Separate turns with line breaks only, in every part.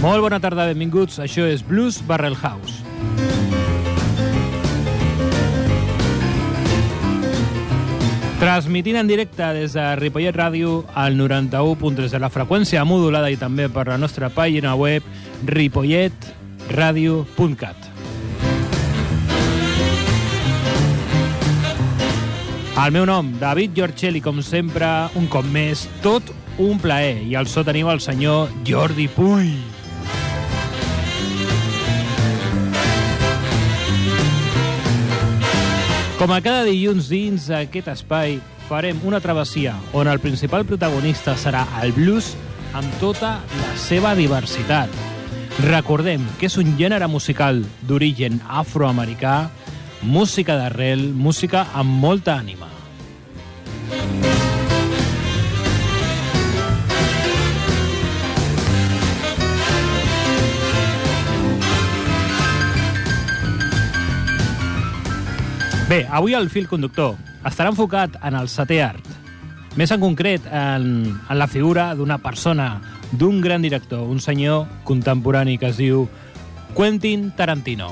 Molt bona tarda, benvinguts. Això és Blues Barrel House. Transmitint en directe des de Ripollet Ràdio al 91.3 de la freqüència modulada i també per la nostra pàgina web ripolletradio.cat. El meu nom, David Giorcelli, com sempre, un cop més, tot un plaer. I al so teniu el senyor Jordi Puy. Com a cada dilluns dins aquest espai farem una travessia on el principal protagonista serà el blues amb tota la seva diversitat. Recordem que és un gènere musical d'origen afroamericà, música d'arrel, música amb molta ànima. Bé, avui el fil conductor estarà enfocat en el setè art. Més en concret, en, en la figura d'una persona, d'un gran director, un senyor contemporani que es diu Quentin Tarantino.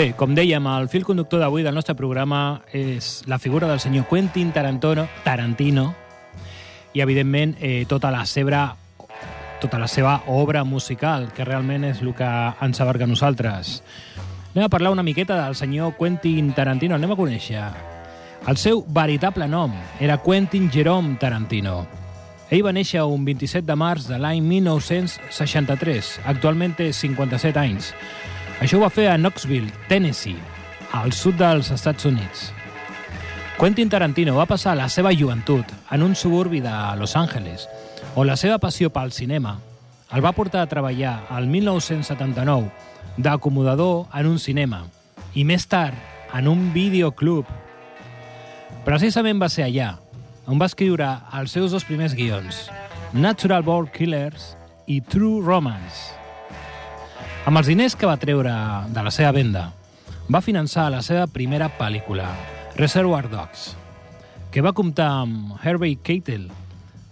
Bé, com dèiem, el fil conductor d'avui del nostre programa és la figura del senyor Quentin Tarantino, Tarantino i, evidentment, eh, tota la seva tota la seva obra musical, que realment és el que ens abarca a nosaltres. Anem a parlar una miqueta del senyor Quentin Tarantino, anem a conèixer. El seu veritable nom era Quentin Jerome Tarantino. Ell va néixer un 27 de març de l'any 1963. Actualment té 57 anys. Això ho va fer a Knoxville, Tennessee, al sud dels Estats Units. Quentin Tarantino va passar la seva joventut en un suburbi de Los Angeles, on la seva passió pel cinema el va portar a treballar al 1979 d'acomodador en un cinema i més tard en un videoclub. Precisament va ser allà on va escriure els seus dos primers guions, Natural Born Killers i True Romance. Amb els diners que va treure de la seva venda, va finançar la seva primera pel·lícula, Reservoir Dogs, que va comptar amb Harvey Keitel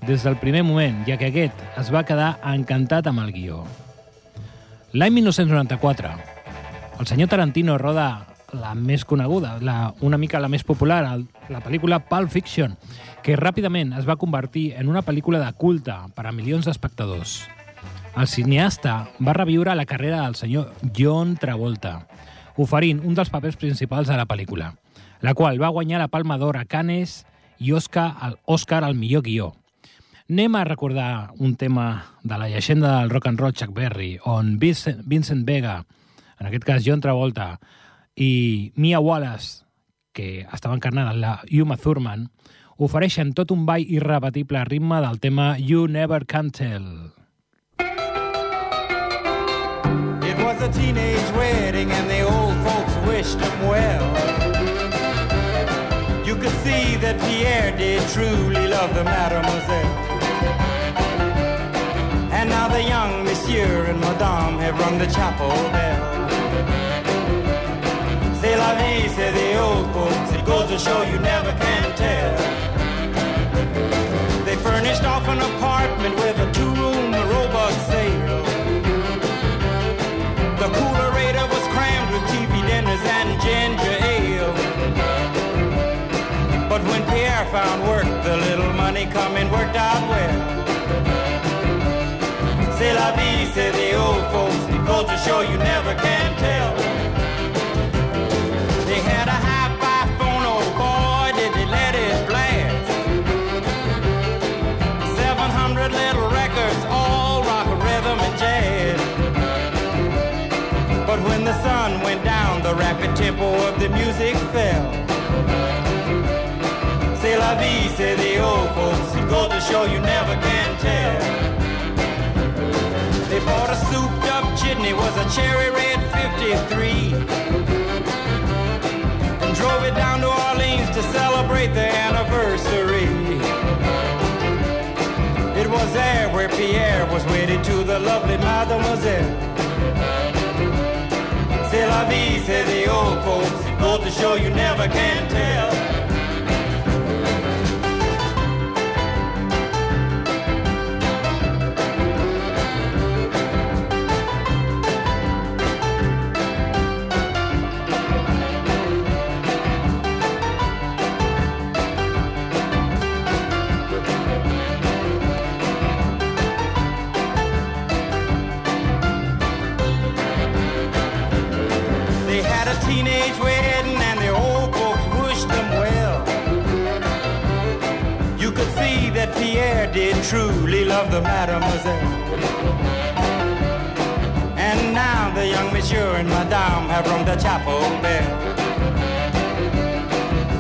des del primer moment, ja que aquest es va quedar encantat amb el guió. L'any 1994, el senyor Tarantino roda la més coneguda, la, una mica la més popular, el, la pel·lícula Pulp Fiction, que ràpidament es va convertir en una pel·lícula de culte per a milions d'espectadors. El cineasta va reviure la carrera del senyor John Travolta, oferint un dels papers principals de la pel·lícula, la qual va guanyar la Palma d'Or a Cannes i Oscar al, Oscar al millor guió. Anem a recordar un tema de la llegenda del rock and roll Chuck Berry, on Vincent, Vincent Vega, en aquest cas John Travolta, i Mia Wallace, que estava encarnada en la Uma Thurman, ofereixen tot un ball irrepetible ritme del tema You Never Can Tell.
A teenage wedding and the old folks wished him well. You could see that Pierre did truly love the mademoiselle. And now the young monsieur and madame have rung the chapel bell. C'est la vie, say the old folks. It goes to show you never can tell. finally come and worked out well. C'est la vie, say the old folks. The culture show you never can tell. They had a high by phone, oh boy, did they let it blast. 700 little records, all rock, rhythm, and jazz. But when the sun went down, the rapid tempo of the music fell. Vie, say the old folks. It goes to show you never can tell. They bought a souped up jitney, was a cherry red 53. And drove it down to Orleans to celebrate the anniversary. It was there where Pierre was wedded to the lovely mademoiselle. C'est la vie, say the old folks. Goes to show you never can tell. Teenage wedding and the old folks wished them well. You could see that Pierre did truly love the mademoiselle. And now the young monsieur and madame have rung the chapel bell.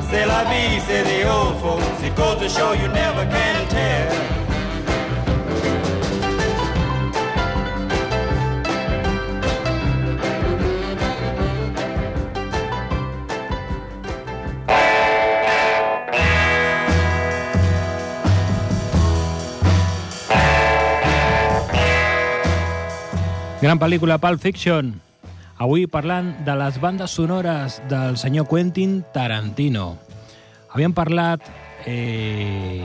C'est la vie, say the old folks. It goes to show you never can tell.
Gran pel·lícula Pulp Fiction. Avui parlant de les bandes sonores del senyor Quentin Tarantino. Havíem parlat eh,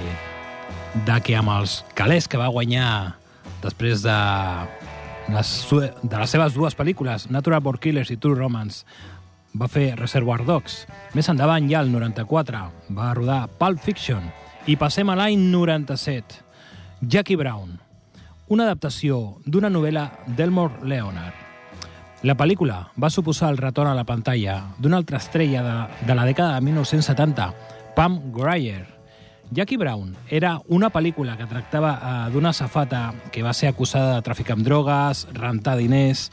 de que amb els calés que va guanyar després de les, de les seves dues pel·lícules, Natural Born Killers i True Romance, va fer Reservoir Dogs. Més endavant, ja el 94, va rodar Pulp Fiction. I passem a l'any 97. Jackie Brown, una adaptació d'una novel·la d'Elmore Leonard. La pel·lícula va suposar el retorn a la pantalla d'una altra estrella de, de la dècada de 1970, Pam Grier. Jackie Brown era una pel·lícula que tractava eh, d'una safata que va ser acusada de tràfic amb drogues, rentar diners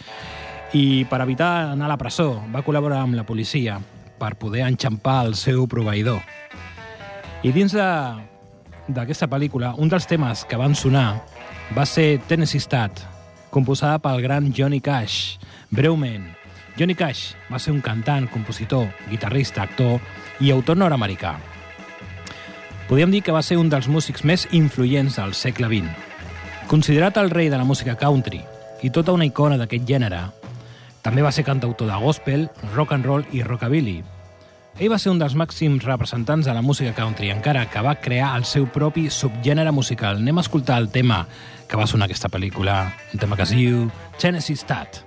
i per evitar anar a la presó va col·laborar amb la policia per poder enxampar el seu proveïdor. I dins d'aquesta pel·lícula, un dels temes que van sonar va ser Tennessee Stat, composada pel gran Johnny Cash. Breument, Johnny Cash va ser un cantant, compositor, guitarrista, actor i autor nord-americà. Podríem dir que va ser un dels músics més influents del segle XX. Considerat el rei de la música country i tota una icona d'aquest gènere, també va ser cantautor de gospel, rock and roll i rockabilly. Ell va ser un dels màxims representants de la música country, encara que va crear el seu propi subgènere musical. Anem a escoltar el tema que va sonar aquesta pel·lícula, un tema que es diu Tennessee Stat.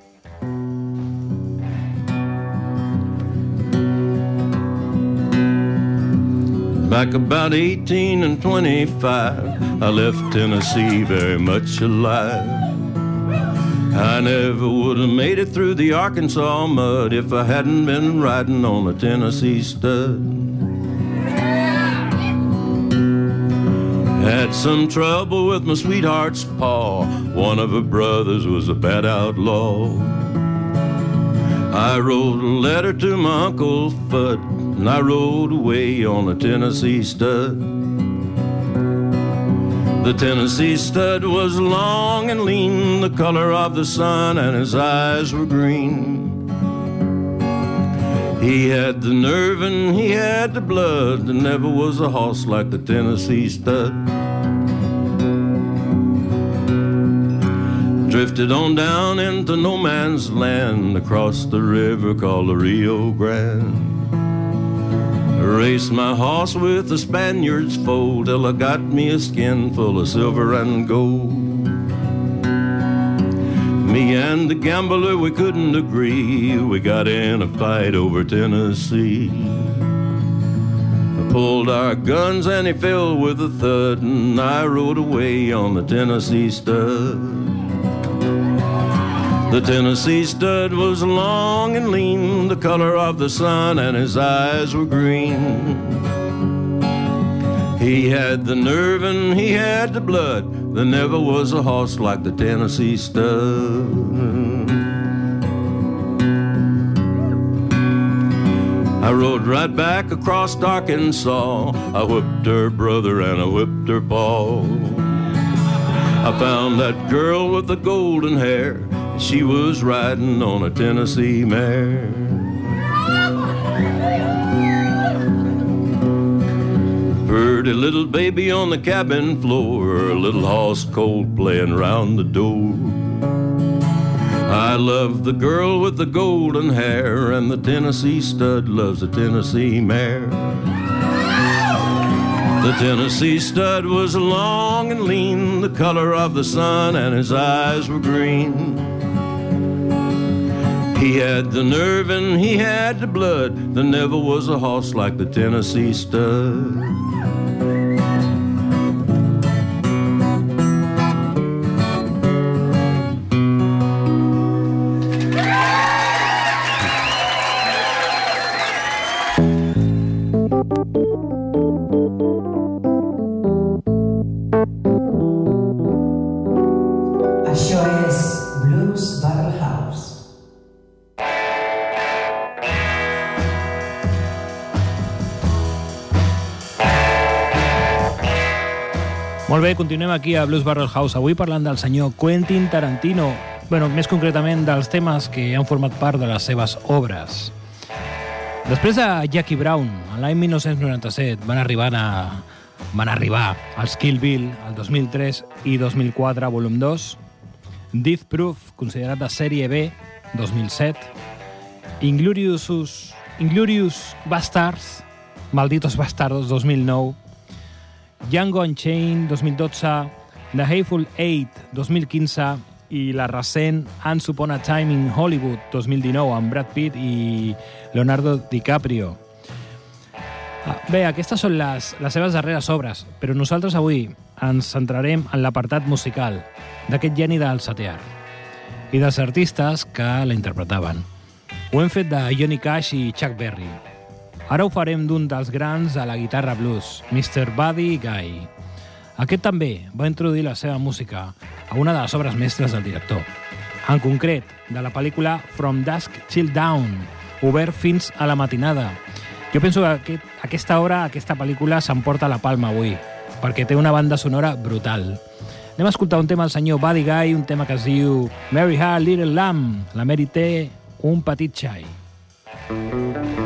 Back about 18 and 25, I left Tennessee very much alive. I never would have made it through the Arkansas mud if I hadn't been riding on a Tennessee stud. Had some trouble with my sweetheart's paw. One of her brothers was a bad outlaw. I wrote a letter to my Uncle Fudd, and I rode away on a Tennessee stud. The Tennessee stud was long and lean, the color of the sun, and his eyes were green. He had the nerve and he had the blood. There never was a horse like the Tennessee stud. Drifted on down into no man's land across the river called the Rio Grande. I raced my horse with the Spaniard's foal till I got me a skin full of silver and gold. Me and the gambler, we couldn't agree. We got in a fight over Tennessee. I pulled our guns and he fell with a thud, and I rode away on the Tennessee stud. The Tennessee stud was long and lean, the color of the sun, and his eyes were green. He had the nerve and he had the blood. There never was a horse like the Tennessee stud. I rode right back across Arkansas. I whipped her brother and I whipped her pa. I found that girl with the golden hair. She was riding on a Tennessee mare. Pretty little baby on the cabin floor, a little house cold playing round the door. I love the girl with the golden hair, and the Tennessee stud loves the Tennessee mare. The Tennessee stud was long and lean, the color of the sun, and his eyes were green. He had the nerve and he had the blood. There never was a horse like the Tennessee stud.
Molt bé, continuem aquí a Blues Barrel House, avui parlant del senyor Quentin Tarantino, bueno, més concretament dels temes que han format part de les seves obres. Després de Jackie Brown, l'any 1997, van arribar a, van arribar als Kill Bill el 2003 i 2004, volum 2, Death Proof, considerat de sèrie B, 2007, Inglorious, Inglorious Bastards, Malditos Bastardos, 2009, Django Unchained, 2012, The Hateful Eight, 2015, i la recent Once Upon a Time in Hollywood, 2019, amb Brad Pitt i Leonardo DiCaprio. Ah, Bé, aquestes són les, les seves darreres obres, però nosaltres avui ens centrarem en l'apartat musical d'aquest geni del satear i dels artistes que la interpretaven. Ho hem fet de Johnny Cash i Chuck Berry. Ara ho farem d'un dels grans de la guitarra blues, Mr. Buddy Guy. Aquest també va introduir la seva música a una de les obres mestres del director. En concret, de la pel·lícula From Dusk Till Down, obert fins a la matinada. Jo penso que aquest, aquesta obra, aquesta pel·lícula, s'emporta la palma avui, perquè té una banda sonora brutal. Anem a escoltar un tema del senyor Buddy Guy, un tema que es diu Mary Had a Little Lamb. La Mary té un petit xai.
Mary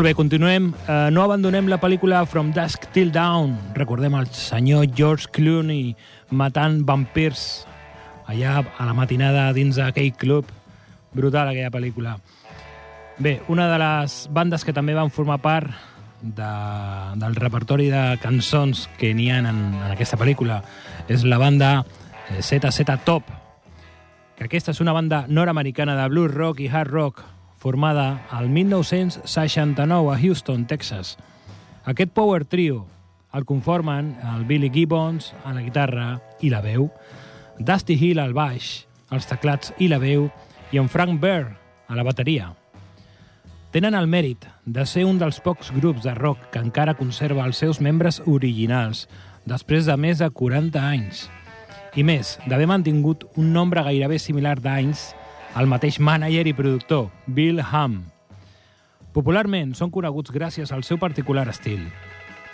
Molt bé, continuem. Uh, no abandonem la pel·lícula From Dusk Till Dawn. Recordem el senyor George Clooney matant vampirs allà a la matinada dins d'aquell club. Brutal, aquella pel·lícula. Bé, una de les bandes que també van formar part de, del repertori de cançons que n'hi ha en, en aquesta pel·lícula és la banda ZZ Top, que aquesta és una banda nord-americana de blues rock i hard rock formada al 1969 a Houston, Texas. Aquest power trio el conformen el Billy Gibbons a la guitarra i la veu, Dusty Hill al baix, els teclats i la veu, i en Frank Bear a la bateria. Tenen el mèrit de ser un dels pocs grups de rock que encara conserva els seus membres originals després de més de 40 anys. I més, d'haver mantingut un nombre gairebé similar d'anys al mateix mànager i productor, Bill Ham. Popularment són coneguts gràcies al seu particular estil,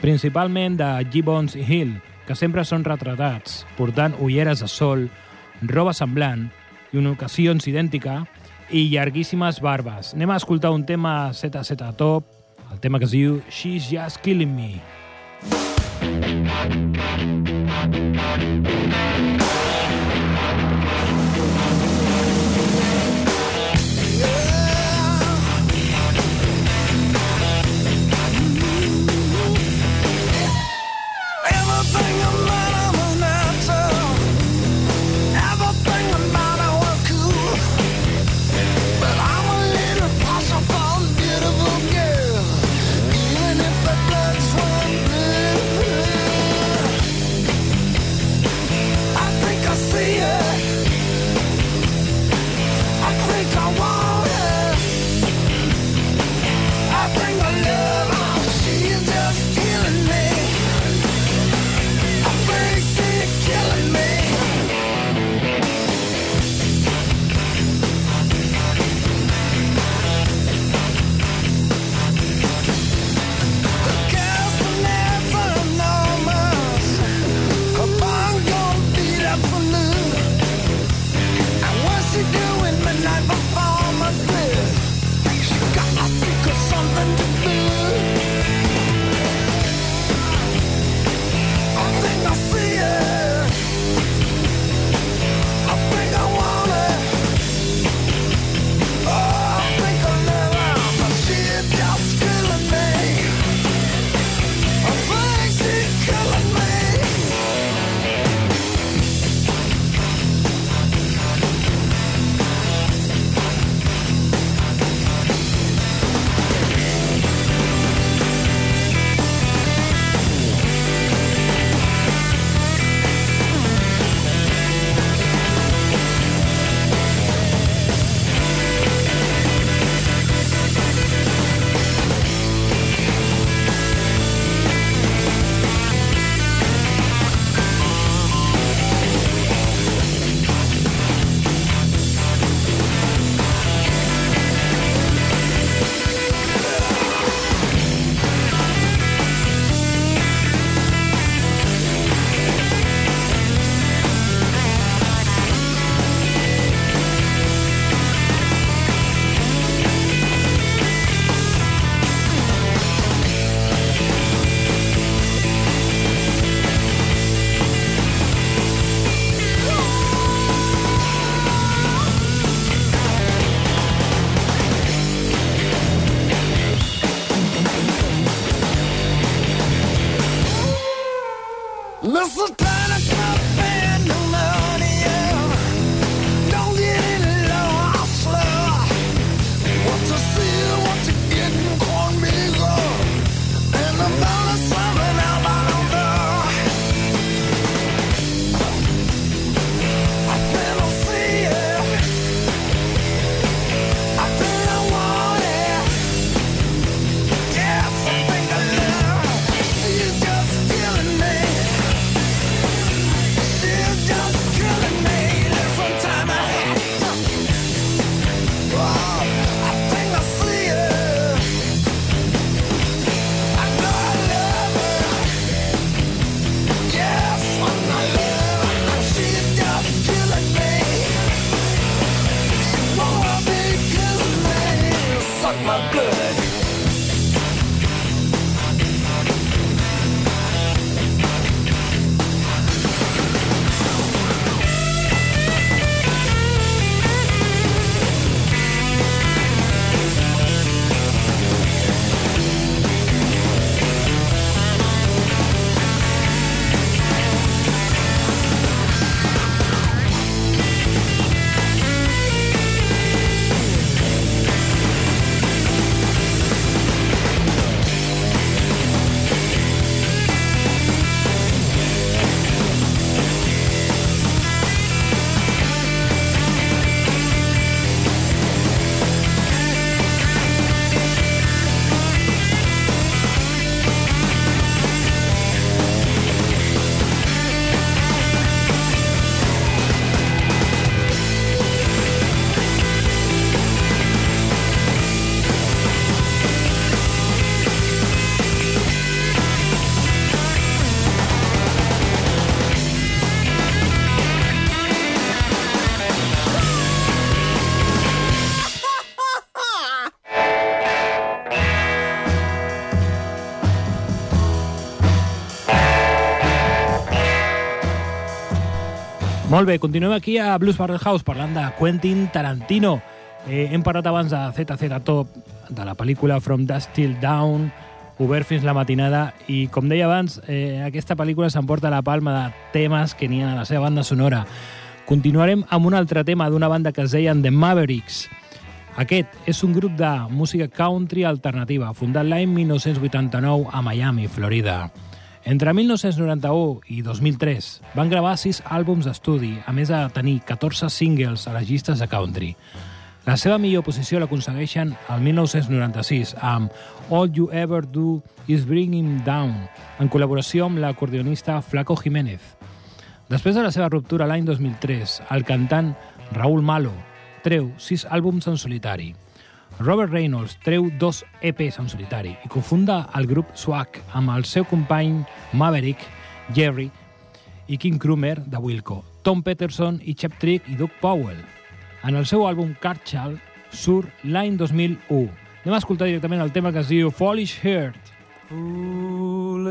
principalment de Gibbons Hill, que sempre són retratats, portant ulleres de sol, roba semblant i en ocasions idèntica i llarguíssimes barbes. Anem a escoltar un tema ZZ Top, el tema que es diu She's Just Killing Me.
Everything
Molt bé, continuem aquí a Blues Barrel House parlant de Quentin Tarantino. Eh, hem parlat abans de ZZ Top, de la pel·lícula From Dust Till Down, obert fins la matinada, i com deia abans, eh, aquesta pel·lícula s'emporta la palma de temes que n'hi ha a la seva banda sonora. Continuarem amb un altre tema d'una banda que es deien The Mavericks. Aquest és un grup de música country alternativa, fundat l'any 1989 a Miami, Florida. Entre 1991 i 2003 van gravar sis àlbums d'estudi, a més de tenir 14 singles a les llistes de country. La seva millor posició l'aconsegueixen el 1996 amb All You Ever Do Is Bring Him Down, en col·laboració amb l'acordeonista Flaco Jiménez. Després de la seva ruptura l'any 2003, el cantant Raúl Malo treu sis àlbums en solitari. Robert Reynolds treu dos EPs en solitari i confunda el grup Swag amb el seu company Maverick, Jerry i King Krumer de Wilco, Tom Peterson i Chep Trick i Doug Powell. En el seu àlbum Carchal surt l'any 2001. Anem a escoltar directament el tema que es diu Foolish Heart.
Foolish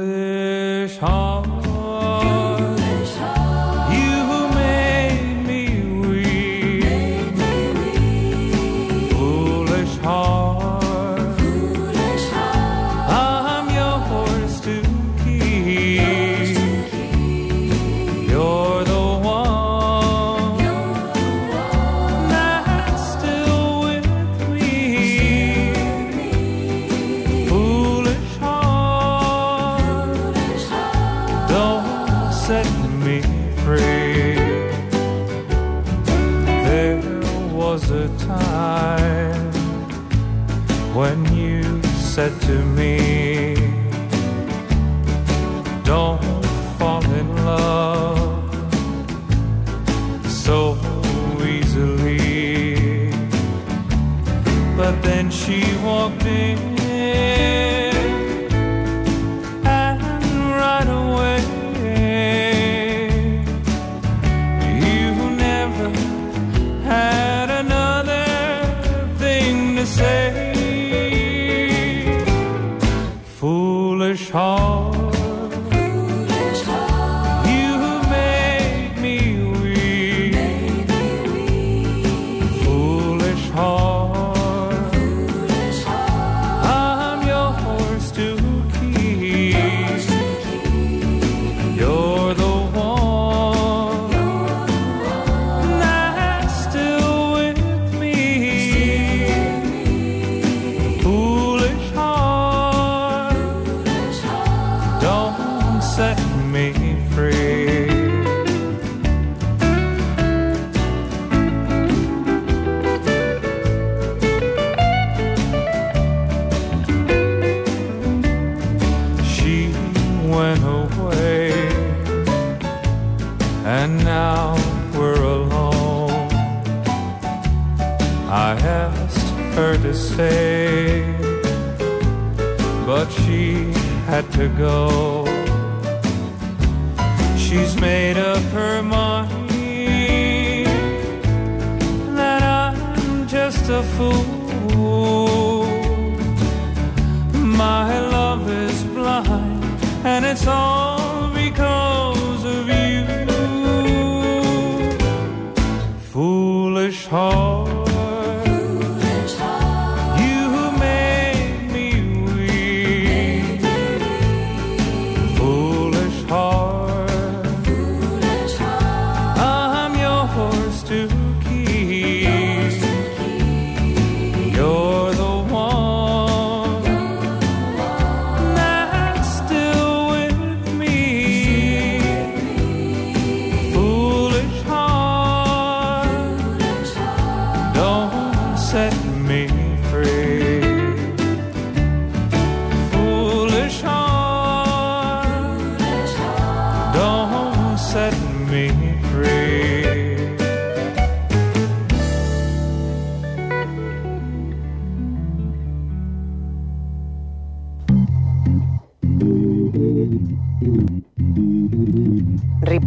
heart,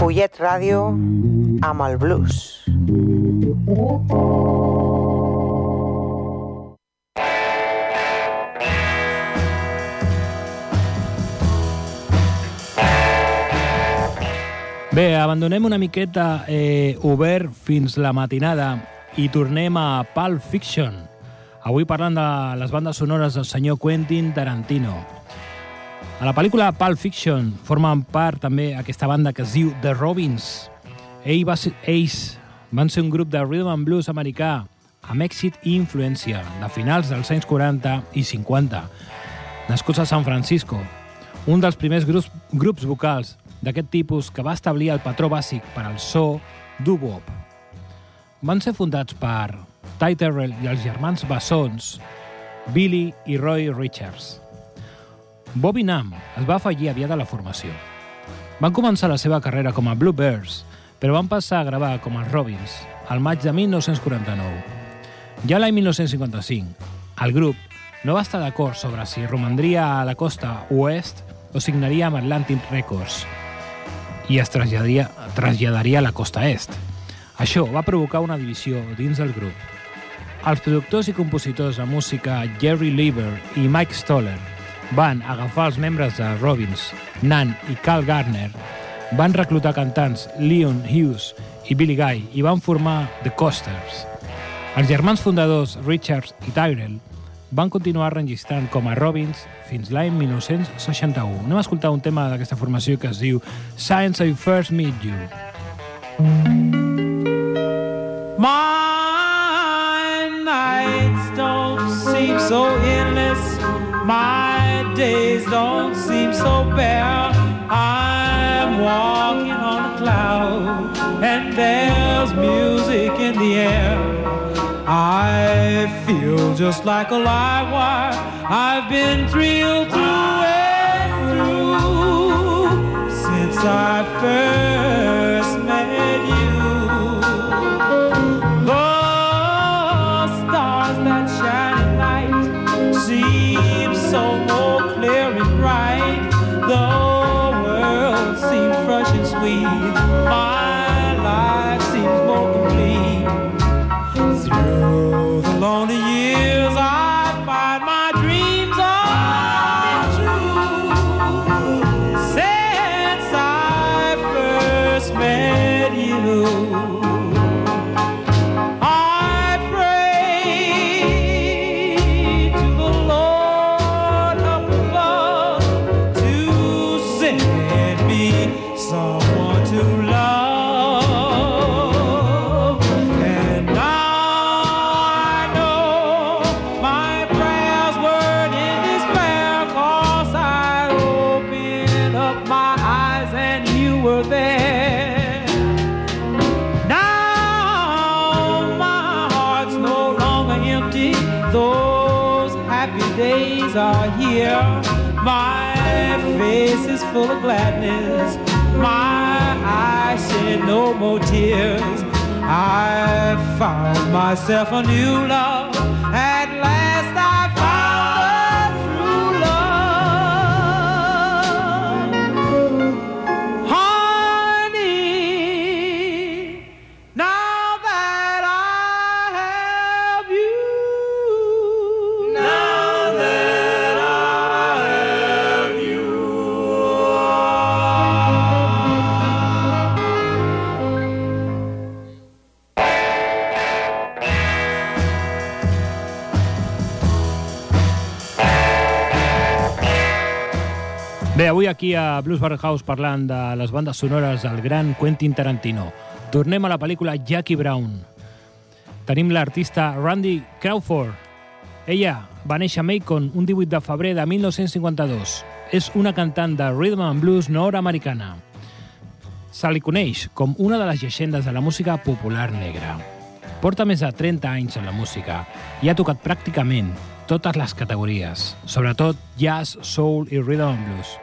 Ripollet Ràdio amb el blues.
Bé, abandonem una miqueta eh, obert fins la matinada i tornem a Pulp Fiction. Avui parlant de les bandes sonores del senyor Quentin Tarantino. A la pel·lícula Pulp Fiction formen part també aquesta banda que es diu The Robins. Ell va ser, ells van ser un grup de rhythm and blues americà amb èxit i influència de finals dels anys 40 i 50, nascuts a San Francisco, un dels primers grups, grups vocals d'aquest tipus que va establir el patró bàsic per al so doo-wop. Van ser fundats per Ty Terrell i els germans bessons Billy i Roy Richards. Bobby Nam es va afegir aviat a la formació. Van començar la seva carrera com a Bluebirds, però van passar a gravar com els Robins al maig de 1949. Ja l'any 1955, el grup no va estar d'acord sobre si romandria a la costa oest o signaria amb Atlantic Records i es traslladaria, traslladaria a la costa est. Això va provocar una divisió dins del grup. Els productors i compositors de música Jerry Lieber i Mike Stoller van agafar els membres de Robbins, Nan i Carl Gardner, van reclutar cantants Leon Hughes i Billy Guy i van formar The Coasters. Els germans fundadors Richards i Tyrell van continuar registrant com a Robbins fins l'any 1961. Anem a escoltar un tema d'aquesta formació que es diu Science I First Meet You.
My nights don't seem so endless. Bare. I'm walking on a cloud, and there's music in the air. I feel just like a live wire. I've been thrilled through and through since I first empty. Those happy days are here. My face is full of gladness. My eyes shed no more tears. I found myself a new love.
Aquí a Blues Bar House parlant de les bandes sonores del gran Quentin Tarantino. Tornem a la pel·lícula Jackie Brown. Tenim l'artista Randy Crawford. Ella va néixer a Macon un 18 de febrer de 1952. És una cantant de rhythm and blues nord-americana. Se li coneix com una de les llegendes de la música popular negra. Porta més de 30 anys en la música i ha tocat pràcticament totes les categories, sobretot jazz, soul i rhythm and blues.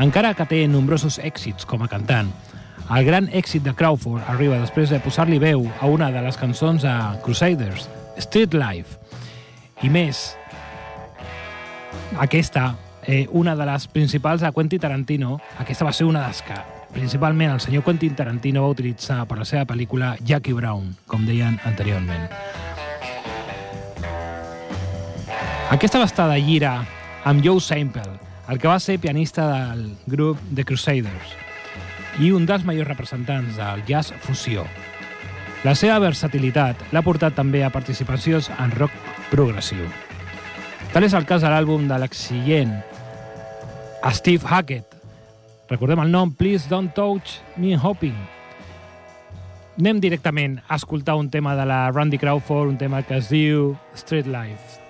Encara que té nombrosos èxits com a cantant, el gran èxit de Crawford arriba després de posar-li veu a una de les cançons de Crusaders, Street Life. I més, aquesta, eh, una de les principals de Quentin Tarantino, aquesta va ser una de les que principalment el senyor Quentin Tarantino va utilitzar per la seva pel·lícula Jackie Brown, com deien anteriorment. Aquesta va estar de gira amb Joe Sample, el que va ser pianista del grup The Crusaders
i un dels majors representants del jazz fusió. La seva versatilitat l'ha portat també a participacions en rock progressiu. Tal és el cas de l'àlbum de l'exigent Steve Hackett. Recordem el nom Please Don't Touch Me Hopping. Anem directament a escoltar un tema de la Randy Crawford, un tema que es diu Street Life.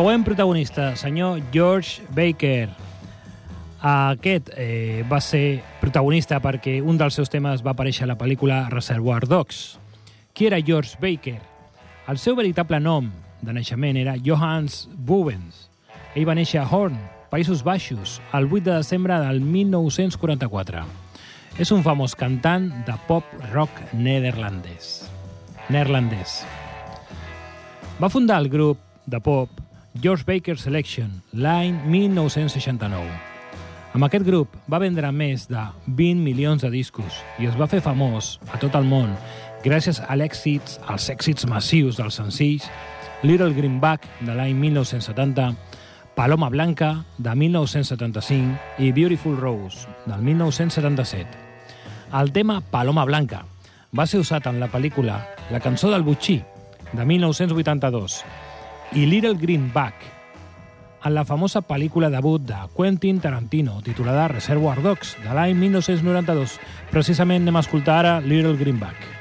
Següent protagonista, senyor George Baker.
Aquest eh, va ser protagonista perquè un dels seus temes va aparèixer a la pel·lícula Reservoir Dogs. Qui era George Baker? El seu veritable nom de naixement era Johannes Bubens. Ell va néixer a Horn, Països Baixos, el 8 de desembre del 1944. És un famós cantant de pop-rock neerlandès. Neerlandès. Va fundar el grup de pop George Baker Selection l'any 1969. Amb aquest grup va vendre més de 20 milions de discos i es va fer famós a tot el món gràcies a l'èxits, als èxits massius dels senzills Little Greenback de l'any 1970, Paloma Blanca de 1975 i Beautiful Rose del 1977. El tema Paloma Blanca va ser usat en la pel·lícula La cançó del Butxí de 1982 i Little Greenback en la famosa pel·lícula debut de Quentin Tarantino, titulada Reservoir Dogs, de l'any 1992. Precisament anem a escoltar ara Little Greenback.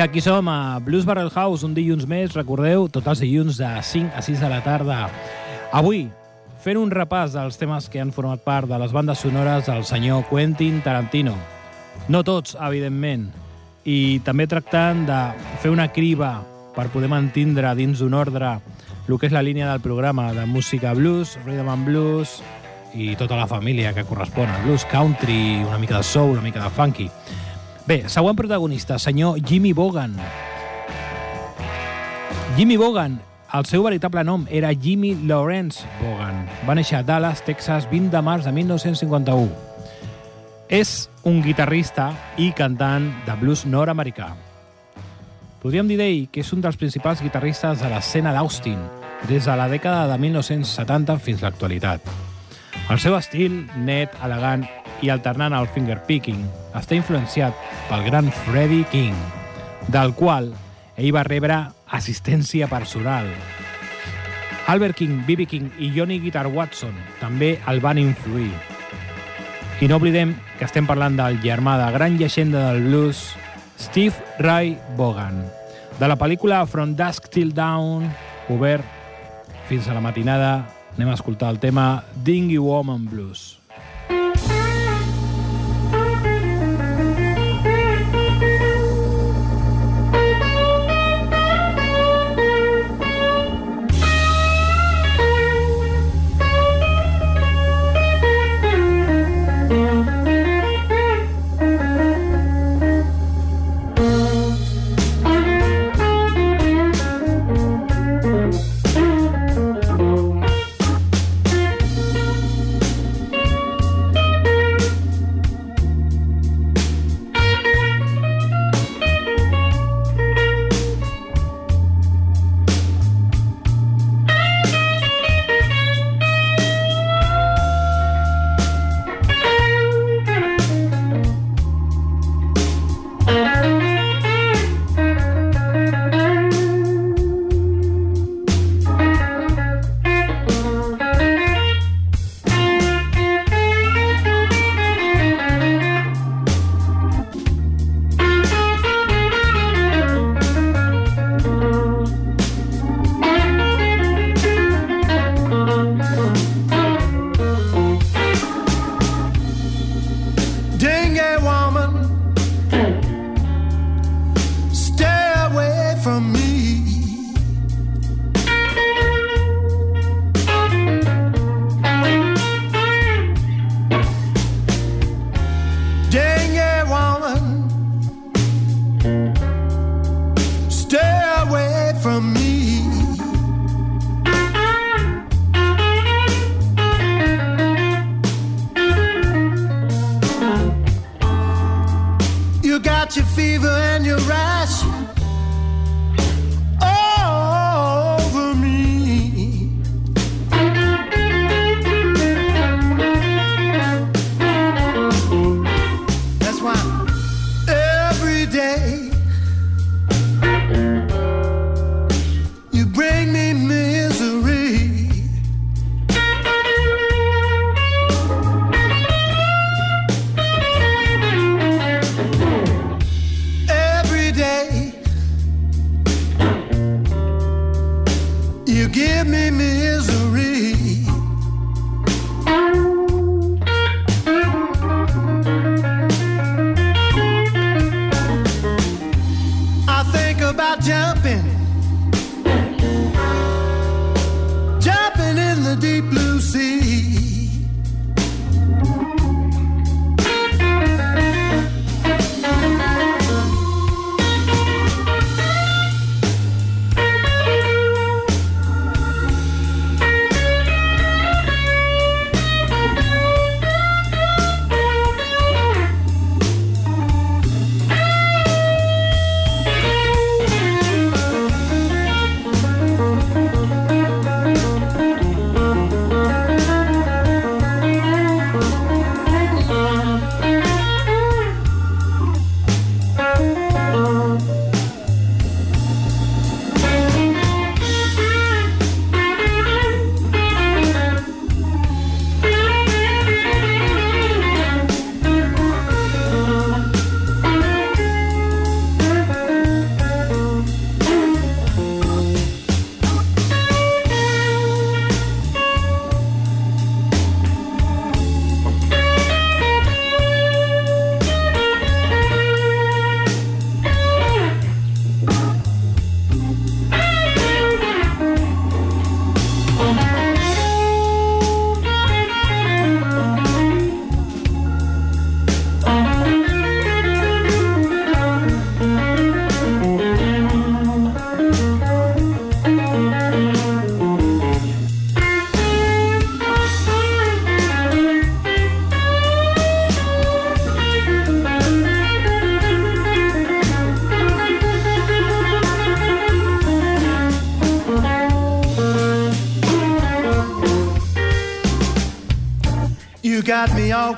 Aquí som a Blues Barrel House, un dilluns més, recordeu, tots els dilluns de 5 a 6 de la tarda. Avui, fent un repàs dels temes que han format part de les bandes sonores del senyor Quentin Tarantino. No tots, evidentment. I també tractant de fer una criba per poder mantindre dins d'un ordre el que és la línia del programa de música blues, rhythm and blues, i tota la família que correspon al blues country, una mica de soul, una mica de funky. Bé, següent protagonista, senyor Jimmy Bogan. Jimmy Bogan, el seu veritable nom era Jimmy Lawrence Bogan. Va néixer a Dallas, Texas, 20 de març de 1951. És un guitarrista i cantant de blues nord-americà. Podríem dir d'ell que és un dels principals guitarristes de l'escena d'Austin, des de la dècada de 1970 fins a l'actualitat. El seu estil, net, elegant i alternant al fingerpicking, està influenciat pel gran Freddie King, del qual ell va rebre assistència personal. Albert King, B.B. King i Johnny Guitar Watson també el van influir. I no oblidem que estem parlant del germà de gran llegenda del blues, Steve Ray Vaughan, de la pel·lícula From Dusk Till Dawn, obert fins a la matinada, anem a escoltar el tema Dingy Woman Blues.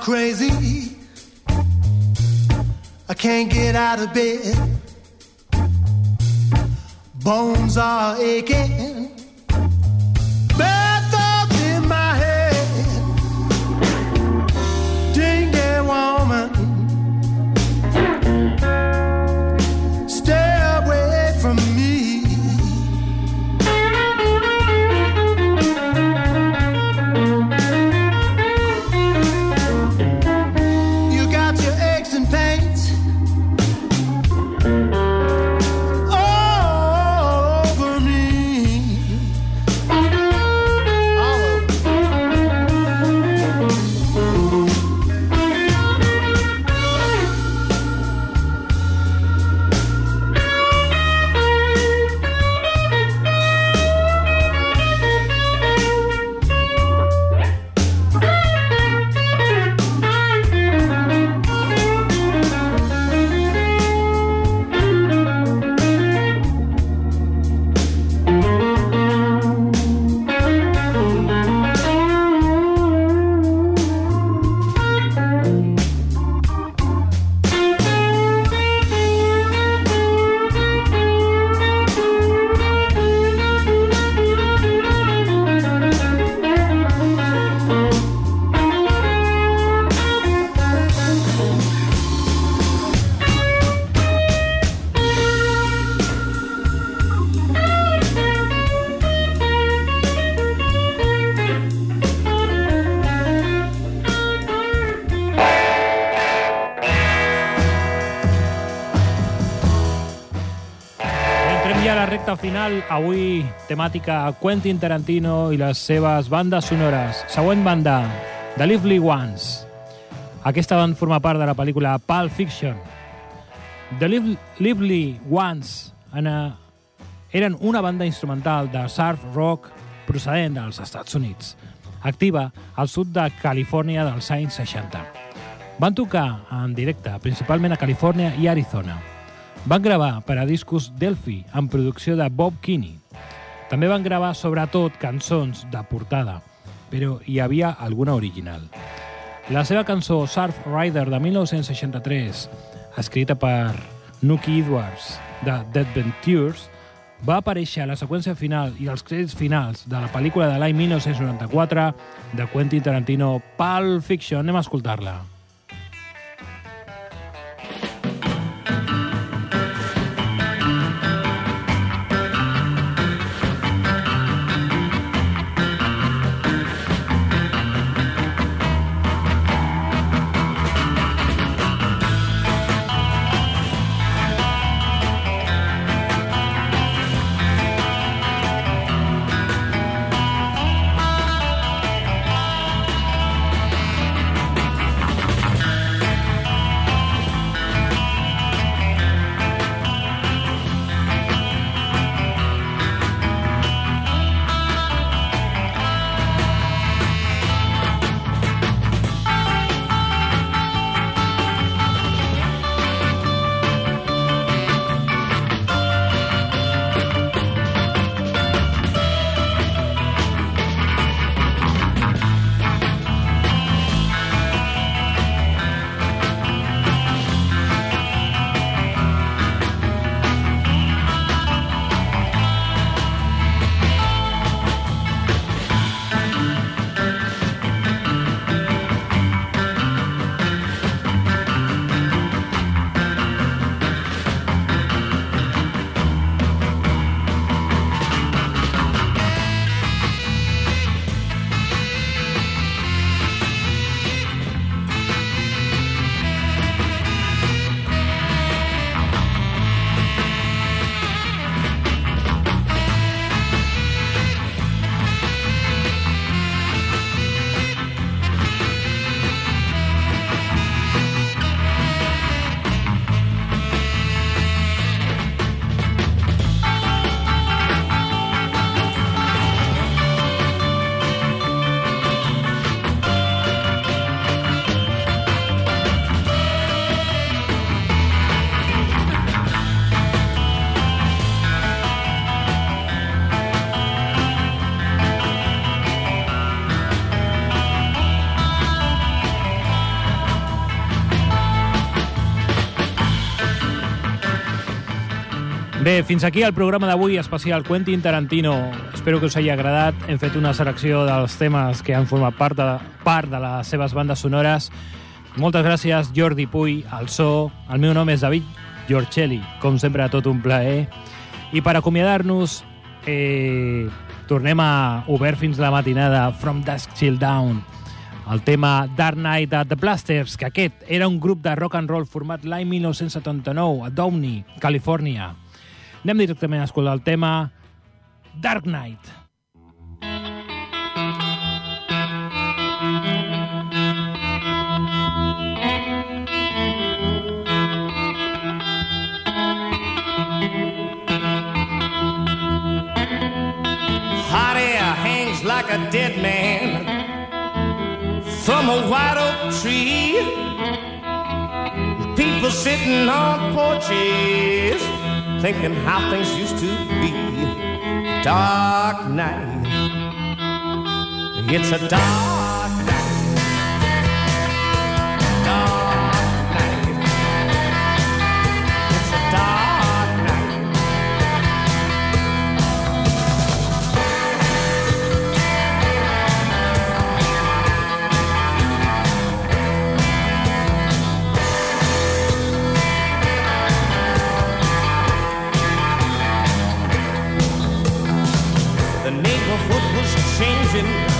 Crazy. I can't get out of bed. Bones are aching.
Final. Avui, temàtica Quentin Tarantino i les seves bandes sonores. Següent banda, The Lively Ones. Aquesta van formar part de la pel·lícula Pulp Fiction. The Liv Lively Ones en, eren una banda instrumental de surf rock procedent dels Estats Units, activa al sud de Califòrnia dels anys 60. Van tocar en directe, principalment a Califòrnia i Arizona. Van gravar per a discos Delphi amb producció de Bob Kinney. També van gravar sobretot cançons de portada, però hi havia alguna original. La seva cançó Surf Rider de 1963, escrita per Nuki Edwards de Dead Ventures, va aparèixer a la seqüència final i als crèdits finals de la pel·lícula de l'any 1994 de Quentin Tarantino Pulp Fiction. Anem a escoltar-la. Bé, fins aquí el programa d'avui especial Quentin Tarantino. Espero que us hagi agradat. Hem fet una selecció dels temes que han format part de, part de les seves bandes sonores. Moltes gràcies, Jordi Puy, al so. El meu nom és David Giorcelli. Com sempre, tot un plaer. I per acomiadar-nos, eh, tornem a Obert fins la matinada, From Dusk Till Down. El tema Dark Night at the Blasters, que aquest era un grup de rock and roll format l'any 1979 a Downey, Califòrnia. Anem directament a escoltar el tema Dark Knight.
Hot air hangs like a dead man from a white oak tree. People sitting on porches thinking how things used to be. Dark night. And it's a dark vision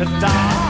It's a